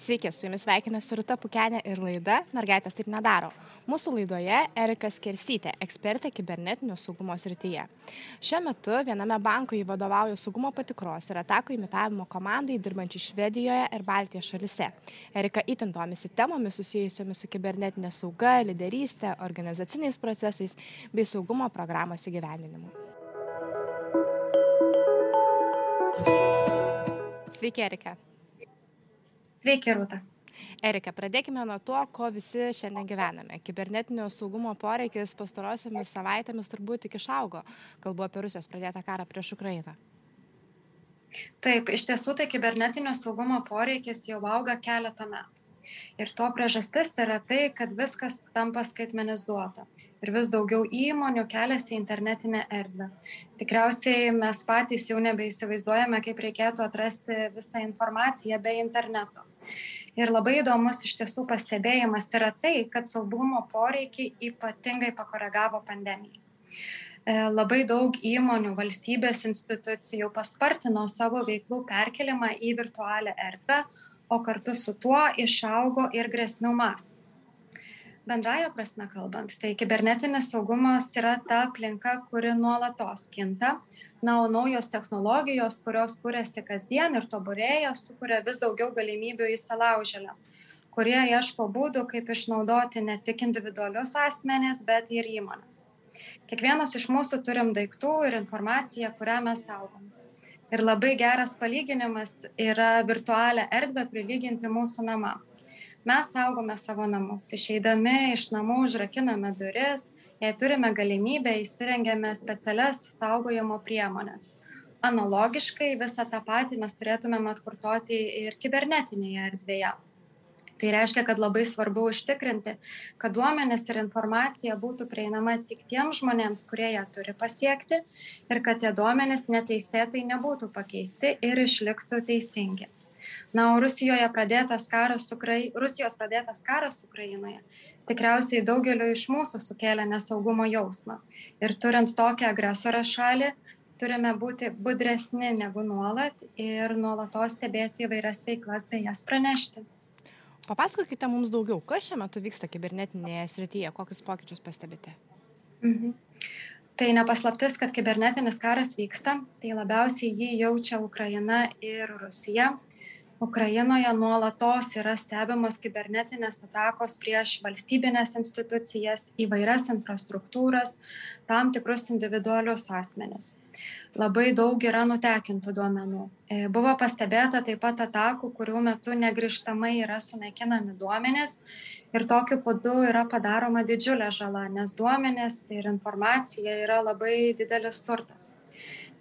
Sveiki, su jumis sveikinasi Rūta Pukenė ir laida Mergaitės taip nedaro. Mūsų laidoje Erika Skersytė, ekspertė kibernetinio saugumo srityje. Šiuo metu viename banko jį vadovauja saugumo patikros ir atakų imitavimo komandai dirbančiai Švedijoje ir Baltijos šalise. Erika itin domisi temomis susijusiomis su kibernetinė sauga, lyderystė, organizaciniais procesais bei saugumo programos įgyvendinimu. Sveiki, Erika. Sveiki, Rūta. Erika, pradėkime nuo to, ko visi šiandien gyvename. Kibernetinio saugumo poreikis pastarosiomis savaitėmis turbūt tik išaugo. Kalbu apie Rusijos pradėtą karą prieš Ukrainą. Taip, iš tiesų tai kibernetinio saugumo poreikis jau auga keletą metų. Ir to priežastis yra tai, kad viskas tampa skaitmenizuota ir vis daugiau įmonių keliasi į internetinę erdvę. Tikriausiai mes patys jau nebeįsivaizduojame, kaip reikėtų atrasti visą informaciją be interneto. Ir labai įdomus iš tiesų pastebėjimas yra tai, kad saugumo poreikiai ypatingai pakoregavo pandemiją. E, labai daug įmonių, valstybės institucijų paspartino savo veiklų perkelimą į virtualią erdvę, o kartu su tuo išaugo ir grėsmių mastas bendrąja prasme kalbant tai kibernetinis saugumas yra ta aplinka kuri nuolatos kinta. Na o naujos technologijos kurios kuriasi kasdien ir tobulėja sukuria vis daugiau galimybių įsilaužėliam kurie ieško būdų kaip išnaudoti ne tik individualius asmenis bet ir įmones kiekvienas iš mūsų turim daiktų ir informaciją kurią mes saugom. Ir labai geras palyginimas yra virtualią erdvę prilyginti mūsų namam mes saugome savo namus. Išeidami iš namų užrakiname duris. Jei turime galimybę įsirengiame specialias saugojimo priemones analogiškai visą tą patį mes turėtumėm atkartoti ir kibernetinėje erdvėje. Tai reiškia kad labai svarbu užtikrinti kad duomenys ir informacija būtų prieinama tik tiems žmonėms kurie ją turi pasiekti ir kad tie duomenys neteisėtai nebūtų pakeisti ir išliktų teisingi na o rusijoje pradėtas karas ukrai rusijos pradėtas karas ukrainoje tikriausiai daugeliui iš mūsų sukėlė nesaugumo jausmą ir turint tokią agresorės šalį turime būti budresni negu nuolat ir nuolatos stebėti įvairias veiklas bei jas pranešti Papasakokite mums daugiau, kas šiuo metu vyksta kibernetinėje srityje, kokius pokyčius pastebite. Mhm. Tai nepaslaptis, kad kibernetinis karas vyksta, tai labiausiai jį jaučia Ukraina ir Rusija ukrainoje nuolatos yra stebimos kibernetinės atakos prieš valstybines institucijas įvairias infrastruktūras tam tikrus individualius asmenis. Labai daug yra nutekintų duomenų. E, buvo pastebėta taip pat atakų kurių metu negrįžtamai yra sunaikinami duomenys ir tokiu būdu yra padaroma didžiulė žala nes duomenys ir informacija yra labai didelis turtas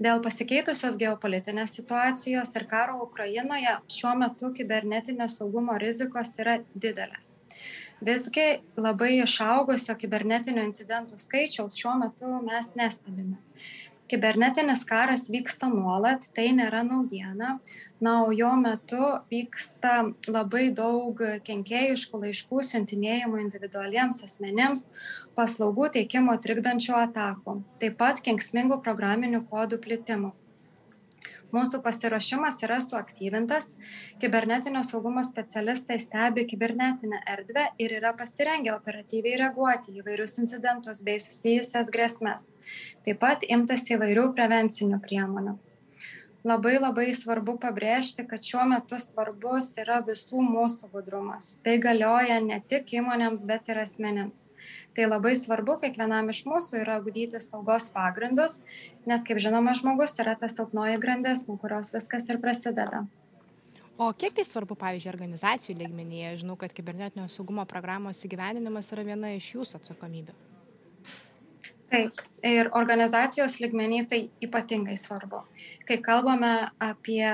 dėl pasikeitusios geopolitinės situacijos ir karo ukrainoje šiuo metu kibernetinio saugumo rizikos yra didelės. Visgi labai išaugusio kibernetinio incidentų skaičiaus šiuo metu mes nestebime kibernetinis karas vyksta nuolat tai nėra naujiena. Na o jo metu vyksta labai daug kenkėjiškų laiškų siuntinėjimų individualiems asmenims paslaugų teikimo trikdančių atakų taip pat kenksmingų programinių kodų plitimų mūsų pasiruošimas yra suaktyvintas. Kibernetinio saugumo specialistai stebi kibernetinę erdvę ir yra pasirengę operatyviai reaguoti į įvairius incidentus bei susijusias grėsmes. Taip pat imtasi įvairių prevencinių priemonių. Labai labai svarbu pabrėžti kad šiuo metu svarbus yra visų mūsų budrumas. Tai galioja ne tik įmonėms bet ir asmenims tai labai svarbu kiekvienam iš mūsų yra ugdyti saugos pagrindus nes kaip žinoma žmogus yra ta silpnoji grandis nuo kurios viskas ir prasideda O kiek tai svarbu, pavyzdžiui, organizacijų lygmenyje? Žinau, kad kibernetinio saugumo programos įgyvendinimas yra viena iš jūsų atsakomybių. Taip, ir organizacijos lygmenį tai ypatingai svarbu kai kalbame apie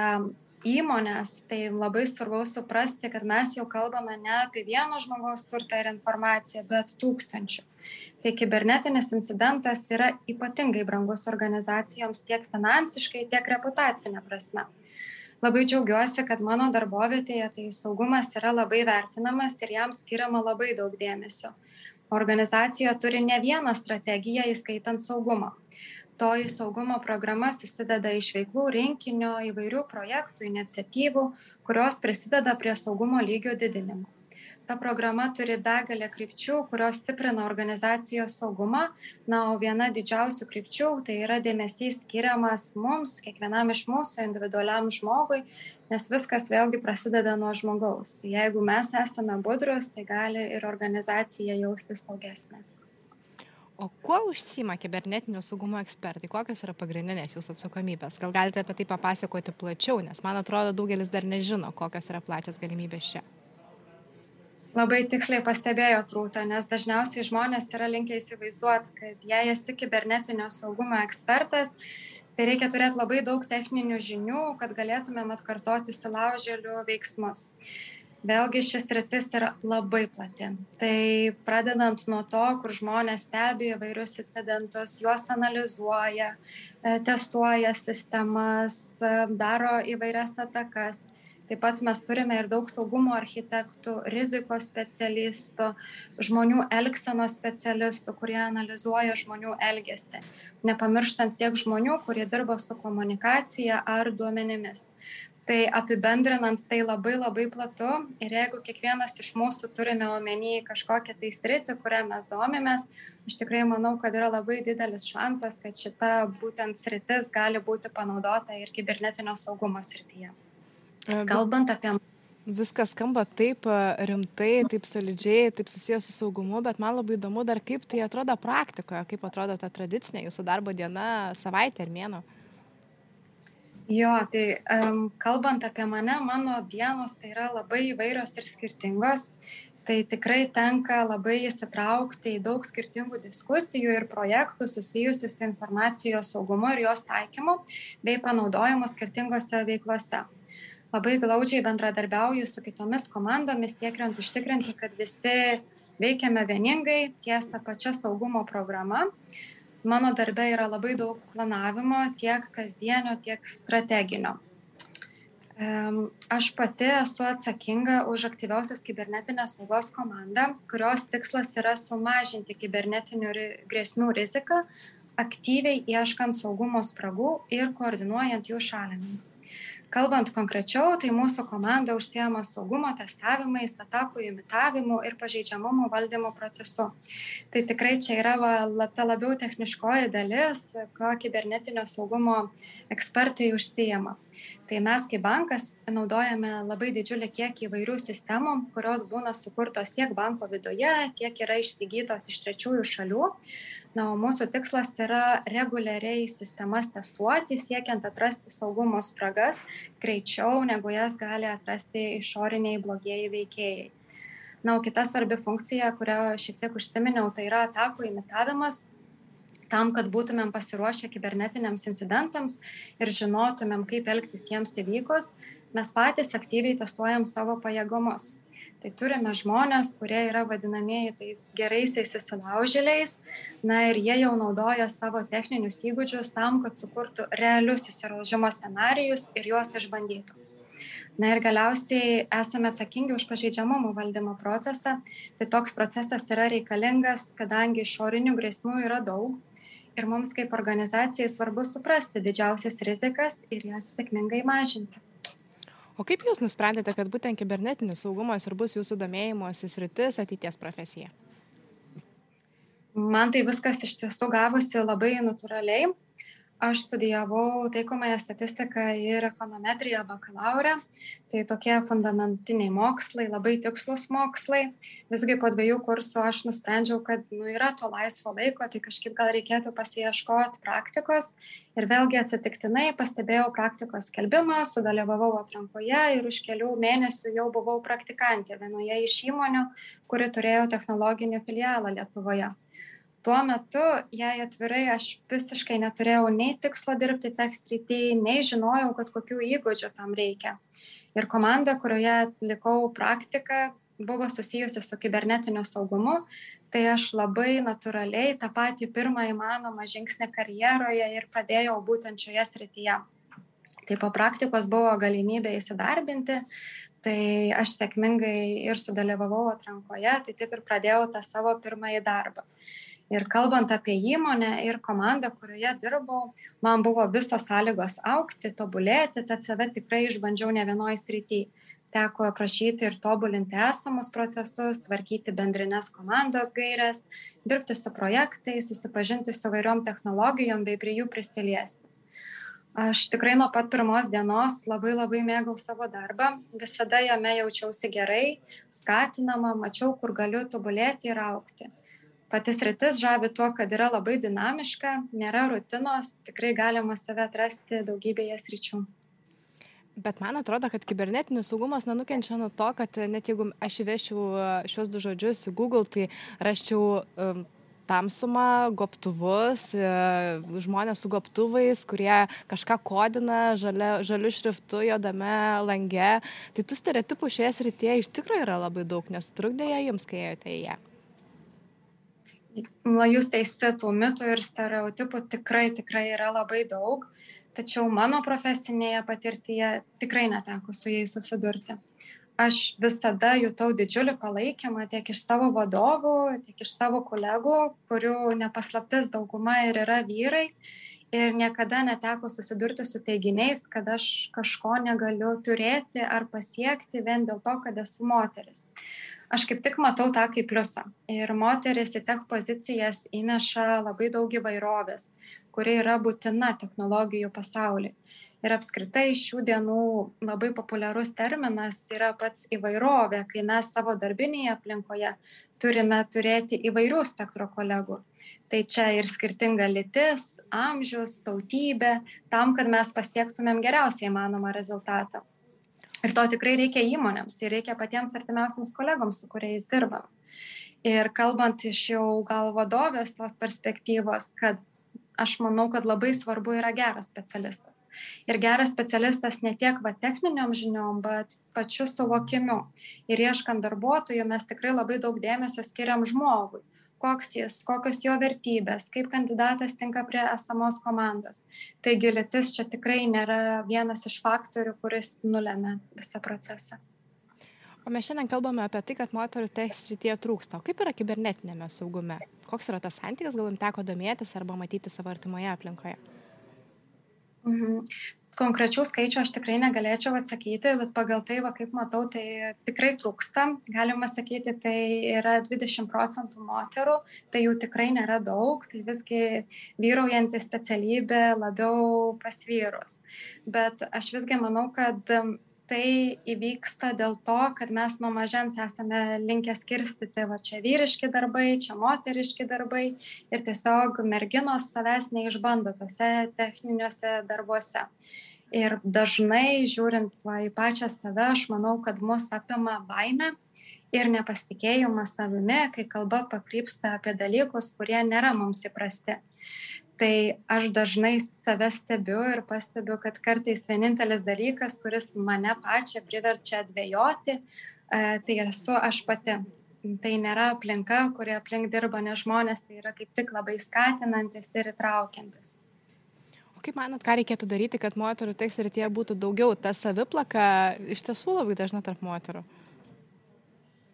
įmones tai labai svarbu suprasti kad mes jau kalbame ne apie vieno žmogaus turtą ir informaciją bet tūkstančių. Tai kibernetinis incidentas yra ypatingai brangus organizacijoms tiek finansiškai tiek reputacine prasme. Labai džiaugiuosi kad mano darbovietėje tai saugumas yra labai vertinamas ir jam skiriama labai daug dėmesio. Organizacija turi ne vieną strategiją įskaitant saugumą Toji saugumo programa susideda iš veiklų rinkinio įvairių projektų, iniciatyvų, kurios prisideda prie saugumo lygio didinimo. Ta programa turi begalę krypčių, kurios stiprina organizacijos saugumą. Na, o viena didžiausių krypčių tai yra dėmesys skiriamas mums, kiekvienam iš mūsų, individualiam žmogui, nes viskas vėlgi prasideda nuo žmogaus. Tai jeigu mes esame budrus, tai gali ir organizacija jaustis saugesnė. O kuo užsima kibernetinio saugumo ekspertai? Kokios yra pagrindinės jūsų atsakomybės? Gal galite apie tai papasakoti plačiau, nes man atrodo daugelis dar nežino, kokios yra plačios galimybės čia. Labai tiksliai pastebėjo trūta, nes dažniausiai žmonės yra linkę įsivaizduoti, kad jei esi kibernetinio saugumo ekspertas, tai reikia turėti labai daug techninių žinių, kad galėtumėm atkartoti silaužėlių veiksmus. Vėlgi šis rytis yra labai plati. Tai pradedant nuo to, kur žmonės stebi įvairius incidentus, juos analizuoja, e, testuoja sistemas, e, daro įvairias atakas. Taip pat mes turime ir daug saugumo architektų, rizikos specialistų, žmonių elgsenos specialistų, kurie analizuoja žmonių elgesį. Nepamirštant tiek žmonių, kurie dirba su komunikacija ar duomenimis tai apibendrinant tai labai labai platu ir jeigu kiekvienas iš mūsų turime omeny kažkokią tai sritį kuria mes domimės aš tikrai manau kad yra labai didelis šansas kad šita būtent sritis gali būti panaudota ir kibernetinio saugumo srityje kalbant apie Viskas skamba taip rimtai, taip solidžiai, taip susijęs su saugumu, bet man labai įdomu dar, kaip tai atrodo praktikoje, kaip atrodo ta tradicinė jūsų darbo diena, savaitė ar mėno. Jo, tai um, kalbant apie mane, mano dienos tai yra labai įvairios ir skirtingos. Tai tikrai tenka labai įsitraukti į daug skirtingų diskusijų ir projektų susijusių su informacijos saugumu ir jos taikymu bei panaudojimu skirtingose veiklose. Labai glaudžiai bendradarbiauju su kitomis komandomis, tiekiant užtikrinti, kad visi veikiame vieningai ties tą pačią saugumo programą mano darbe yra labai daug planavimo, tiek kasdienio, tiek strateginio. Aš pati esu atsakinga už aktyviausios kibernetinės saugos komandą, kurios tikslas yra sumažinti kibernetinių grėsmių riziką, aktyviai ieškant saugumo spragų ir koordinuojant jų šalinimą. Kalbant konkrečiau, tai mūsų komanda užsiema saugumo testavimais, atakų imitavimu ir pažeidžiamumo valdymo procesu. Tai tikrai čia yra va, ta labiau techniškoji dalis, ko kibernetinio saugumo ekspertai užsijama. Tai mes kaip bankas naudojame labai didžiulį kiekį įvairių sistemų, kurios būna sukurtos tiek banko viduje, tiek yra išsigytos iš trečiųjų šalių na o mūsų tikslas yra reguliariai sistemas testuoti siekiant atrasti saugumo spragas greičiau negu jas gali atrasti išoriniai blogieji veikėjai. Na o kita svarbi funkcija kurią šiek tiek užsiminiau tai yra atakų imitavimas. Tam kad būtumėm pasiruošę kibernetiniams incidentams ir žinotumėm kaip elgtis jiems įvykus mes patys aktyviai testuojam savo pajėgumus tai turime žmones kurie yra vadinamieji tais geraisiais įsilaužėliais. Na ir jie jau naudoja savo techninius įgūdžius tam kad sukurtų realius įsilaužimo scenarijus ir juos išbandytų. Na ir galiausiai esame atsakingi už pažeidžiamumo valdymo procesą. Tai toks procesas yra reikalingas kadangi išorinių grėsmių yra daug ir mums kaip organizacijai svarbu suprasti didžiausias rizikas ir jas sėkmingai mažinti o kaip jūs nusprendėte kad būtent kibernetinis saugumas ir bus jūsų domėjimosi sritis ateities profesija? Man tai viskas iš tiesų gavosi labai natūraliai aš studijavau taikomąją statistiką ir ekonometriją bakalaure tai tokie fundamentiniai mokslai labai tikslūs mokslai. Visgi po dviejų kursų aš nusprendžiau kad nu yra to laisvo laiko tai kažkaip gal reikėtų pasiieškot praktikos. Ir vėlgi atsitiktinai pastebėjau praktikos skelbimą sudalyvavau atrankoje ir už kelių mėnesių jau buvau praktikantė vienoje iš įmonių kuri turėjo technologinį filialą lietuvoje tuo metu jei atvirai aš visiškai neturėjau nei tikslo dirbti tech srity nei žinojau kad kokių įgūdžių tam reikia. Ir komanda kurioje atlikau praktiką buvo susijusi su kibernetiniu saugumu. Tai aš labai natūraliai tą patį pirmą įmanomą žingsnį karjeroje ir pradėjau būtent šioje srityje. Tai po praktikos buvo galimybė įsidarbinti. Tai aš sėkmingai ir sudalyvavau atrankoje tai taip ir pradėjau tą savo pirmąjį darbą Ir kalbant apie įmonę ir komandą, kurioje dirbau, man buvo visos sąlygos aukti, tobulėti, tad save tikrai išbandžiau ne vienoje srityje. Teko aprašyti ir tobulinti esamus procesus, tvarkyti bendrinės komandos gairias, dirbti su projektais, susipažinti su vairiom technologijom bei prie jų prisiliesti. Aš tikrai nuo pat pirmos dienos labai labai mėgau savo darbą. Visada jame jaučiausi gerai skatinama mačiau kur galiu tobulėti ir augti pati sritis žavi tuo kad yra labai dinamiška nėra rutinos tikrai galima save atrasti daugybėje sričių Bet man atrodo, kad kibernetinis saugumas nenukenčia nuo to, kad net jeigu aš įveščiau šios du žodžius į Google, tai raščiau um, tamsumą, gobtuvus, e, žmonės su gobtuvais, kurie kažką kodina žalia, žaliu šriftu, jodame lange. Tai tų stereotipų šioje srityje iš tikrųjų yra labai daug, nes trukdė jie jums, kai ėjote į ją. Na, jūs teisi, tų mitų ir stereotipų tikrai, tikrai yra labai daug, tačiau mano profesinėje patirtyje tikrai neteko su jais susidurti aš visada jutau didžiulį palaikymą tiek iš savo vadovų, tiek iš savo kolegų, kurių nepaslaptis dauguma ir yra vyrai. Ir niekada neteko susidurti su teiginiais, kad aš kažko negaliu turėti ar pasiekti vien dėl to, kad esu moteris. Aš kaip tik matau tą kaip pliusą. Ir moteris į tech pozicijas įneša labai daug įvairovės, kuri yra būtina technologijų pasaulyje ir apskritai šių dienų labai populiarus terminas yra pats įvairovė, kai mes savo darbinėje aplinkoje turime turėti įvairių spektro kolegų. Tai čia ir skirtinga lytis, amžius, tautybė, tam, kad mes pasiektumėm geriausiai įmanomą rezultatą. Ir to tikrai reikia įmonėms, ir reikia patiems artimiausiams kolegoms, su kuriais dirbam. Ir kalbant iš jau gal vadovės tos perspektyvos, kad aš manau, kad labai svarbu yra geras specialistas ir geras specialistas ne tiek va techniniom žiniom, bet pačiu suvokimu. Ir ieškant darbuotojų mes tikrai labai daug dėmesio skiriam žmogui koks jis, kokios jo vertybės, kaip kandidatas tinka prie esamos komandos. Taigi lytis čia tikrai nėra vienas iš faktorių, kuris nulėmė visą procesą. O mes šiandien kalbame apie tai, kad moterų tech srityje trūksta. O kaip yra kibernetinėme saugume? Koks yra tas santykis, gal jums teko domėtis arba matyti savo artimoje aplinkoje? Mhm. Konkrečių skaičių aš tikrai negalėčiau atsakyti, bet pagal tai, va, kaip matau, tai tikrai trūksta. Galima sakyti, tai yra 20 procentų moterų, tai jų tikrai nėra daug, tai visgi vyraujanti specialybė labiau pas vyrus. Bet aš visgi manau, kad tai įvyksta dėl to, kad mes nuo mažens esame linkę skirstyti, va čia vyriški darbai, čia moteriški darbai ir tiesiog merginos savęs neišbando tose techniniuose darbuose. Ir dažnai žiūrint va, į pačią save, aš manau, kad mus apima baime ir nepasitikėjimas savimi, kai kalba pakrypsta apie dalykus, kurie nėra mums įprasti tai aš dažnai save stebiu ir pastebiu, kad kartais vienintelis dalykas, kuris mane pačią priverčia dvėjoti, e, tai esu aš pati. Tai nėra aplinka, kurie aplink dirba ne žmonės, tai yra kaip tik labai skatinantis ir įtraukiantis. O kaip manot, ką reikėtų daryti, kad moterų teks ir tie būtų daugiau? Ta saviplaka iš tiesų labai dažna tarp moterų.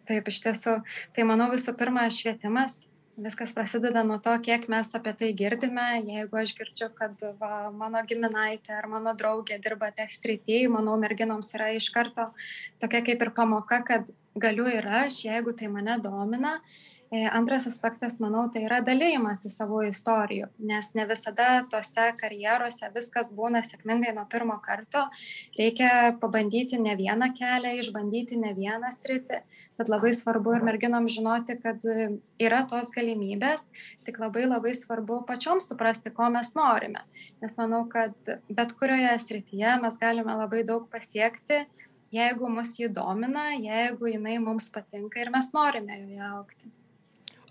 Taip, iš tiesų. Tai manau visų pirma švietimas, viskas prasideda nuo to, kiek mes apie tai girdime. Jeigu aš girdžiu, kad va, mano giminaitė ar mano draugė dirba tech srityje, manau, merginoms yra iš karto tokia kaip ir pamoka, kad galiu ir aš, jeigu tai mane domina. E, antras aspektas, manau, tai yra dalymas į savo istorijų, nes ne visada tose karjeruose viskas būna sėkmingai nuo pirmo karto. Reikia pabandyti ne vieną kelią, išbandyti ne vieną sritį bet labai svarbu ir merginom žinoti, kad yra tos galimybės, tik labai labai svarbu pačiom suprasti, ko mes norime. Nes manau, kad bet kurioje srityje mes galime labai daug pasiekti, jeigu mus jį domina, jeigu jinai mums patinka ir mes norime joje aukti.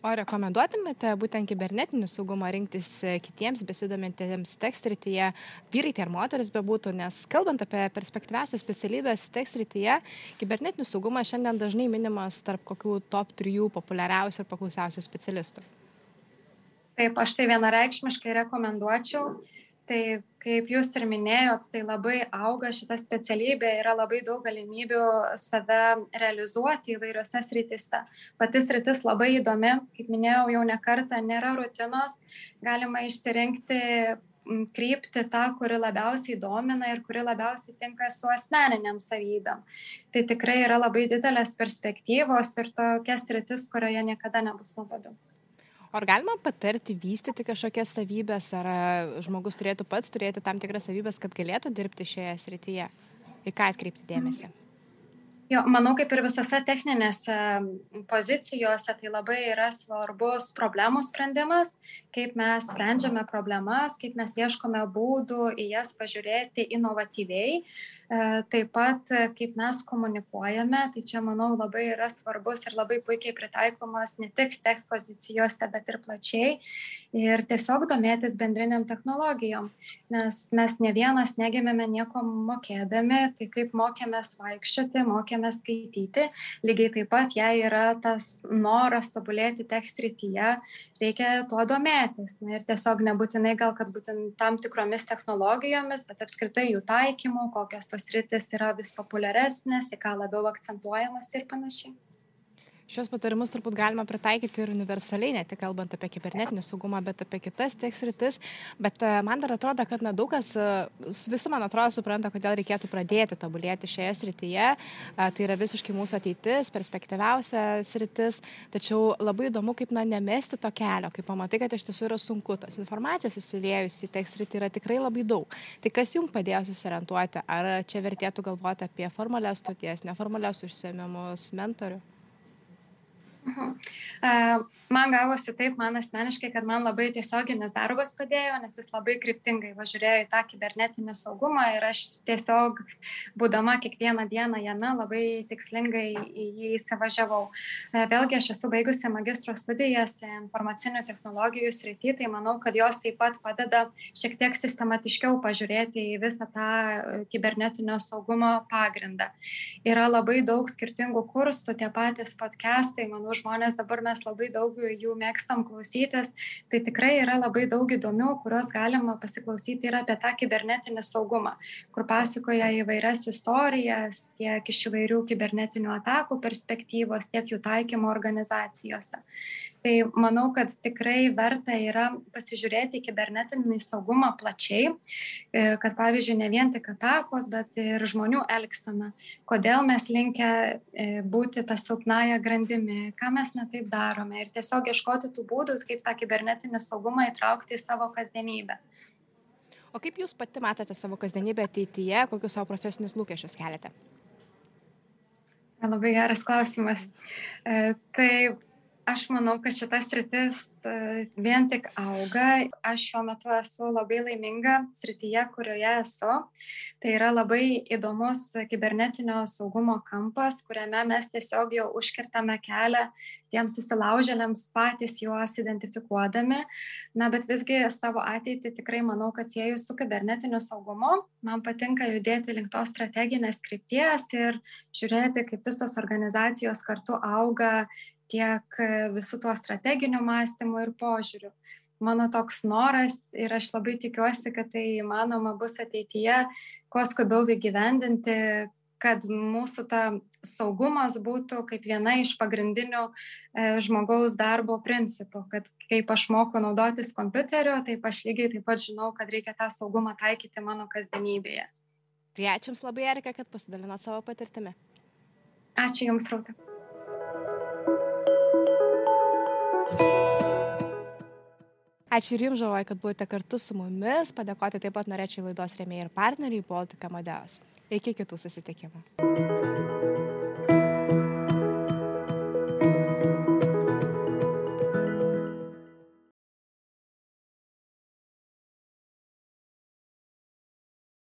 O rekomenduotumėte būtent kibernetinį saugumą rinktis e, kitiems besidomintiems tekstrityje, vyrai tai ar moteris bebūtų, nes kalbant apie perspektyviausios specialybės tekstrityje, kibernetinis saugumas šiandien dažnai minimas tarp kokių top 3 populiariausių ir paklausiausių specialistų. Taip, aš tai vienareikšmiškai rekomenduočiau Tai kaip jūs ir minėjot, tai labai auga šita specialybė, yra labai daug galimybių save realizuoti įvairiose srityse. Pati sritis labai įdomi, kaip minėjau jau ne kartą, nėra rutinos, galima išsirinkti krypti tą, kuri labiausiai domina ir kuri labiausiai tinka su asmeniniam savybėm. Tai tikrai yra labai didelės perspektyvos ir tokia sritis, kurioje niekada nebus nuobodu. Ar galima patarti vystyti kažkokias savybės, ar žmogus turėtų pats turėti tam tikras savybės, kad galėtų dirbti šioje srityje? Į ką atkreipti dėmesį? Jo, manau, kaip ir visose techninėse pozicijose, tai labai yra svarbus problemų sprendimas, kaip mes sprendžiame problemas, kaip mes ieškome būdų į jas pažiūrėti inovatyviai E, taip pat, e, kaip mes komunikuojame, tai čia, manau, labai yra svarbus ir labai puikiai pritaikomas ne tik tech pozicijose, bet ir plačiai. Ir tiesiog domėtis bendriniam technologijom, nes mes ne vienas negimėme nieko mokėdami, tai kaip mokėmės vaikščioti, mokėmės skaityti, lygiai taip pat, jei yra tas noras tobulėti tech srityje, reikia tuo domėtis. Na, ir tiesiog nebūtinai gal, kad būtent tam tikromis technologijomis, bet apskritai jų taikymų, kokios tos rytis yra vis populiaresnės, į ką labiau akcentuojamas ir panašiai. Šios patarimus turbūt galima pritaikyti ir universaliai, ne tik kalbant apie kibernetinį saugumą, bet apie kitas tiek sritis. Bet e, man dar atrodo, kad na, daug kas, e, visi man atrodo, supranta, kodėl reikėtų pradėti tobulėti šioje srityje. E, tai yra visiškai mūsų ateitis, perspektyviausia sritis. Tačiau labai įdomu, kaip na, nemesti to kelio, kai pamatai, kad iš tiesų yra sunku. Tos informacijos įsiliejus į tiek sritį yra tikrai labai daug. Tai kas jums padėjo susiorientuoti? Ar čia vertėtų galvoti apie formalias studijas, neformalias užsiemimus, mentorių? Mhm. Man gavosi taip, man asmeniškai, kad man labai tiesioginis darbas padėjo, nes jis labai kryptingai važiuoja į tą kibernetinį saugumą ir aš tiesiog, būdama kiekvieną dieną jame, labai tikslingai į jį įsivažiavau. Vėlgi, aš esu baigusi magistro studijas informacinių technologijų srity, tai manau, kad jos taip pat padeda šiek tiek sistematiškiau pažiūrėti į visą tą kibernetinio saugumo pagrindą. Yra labai daug skirtingų kursų, tie patys podcastai, manau, jaunų žmonės, dabar mes labai daug jų mėgstam klausytis, tai tikrai yra labai daug įdomių, kuriuos galima pasiklausyti ir apie tą kibernetinį saugumą, kur pasakoja įvairias istorijas tiek iš įvairių kibernetinių atakų perspektyvos, tiek jų taikymo organizacijose tai manau kad tikrai verta yra pasižiūrėti į kibernetinį saugumą plačiai, e, kad pavyzdžiui ne vien tik atakos, bet ir žmonių elgsena, kodėl mes linkę e, būti tą silpnąją grandimi, ką mes netaip darome ir tiesiog ieškoti tų būdų, kaip tą kibernetinį saugumą įtraukti į savo kasdienybę. O kaip Jūs pati matote savo kasdienybę ateityje, kokius savo profesinius lūkesčius keliate? Labai geras klausimas. E, tai aš manau kad šita sritis e, vien tik auga. Aš šiuo metu esu labai laiminga srityje kurioje esu. Tai yra labai įdomus kibernetinio saugumo kampas kuriame mes tiesiog jau užkertame kelią tiems įsilaužėliams patys juos identifikuodami. Na bet visgi savo ateitį tikrai manau kad sieju su kibernetiniu saugumu. Man patinka judėti link tos strateginės krypties ir žiūrėti kaip visos organizacijos kartu auga tiek visų tuo strateginiu mąstymu ir požiūriu. Mano toks noras ir aš labai tikiuosi, kad tai įmanoma bus ateityje, kuo skubiau įgyvendinti, kad mūsų ta saugumas būtų kaip viena iš pagrindinių e, žmogaus darbo principų, kad kaip aš moku naudotis kompiuteriu, taip aš lygiai taip pat žinau, kad reikia tą saugumą taikyti mano kasdienybėje. Tai ačiū Jums labai, Erika, kad pasidalinot savo patirtimi. Ačiū Jums, Rauta. Ačiū ir jums, Žaloj, kad buvote kartu su mumis. Padėkoti taip pat norėčiau laidos rėmėjai ir partneriai Baltika Modeos. Iki kitų susitikimų.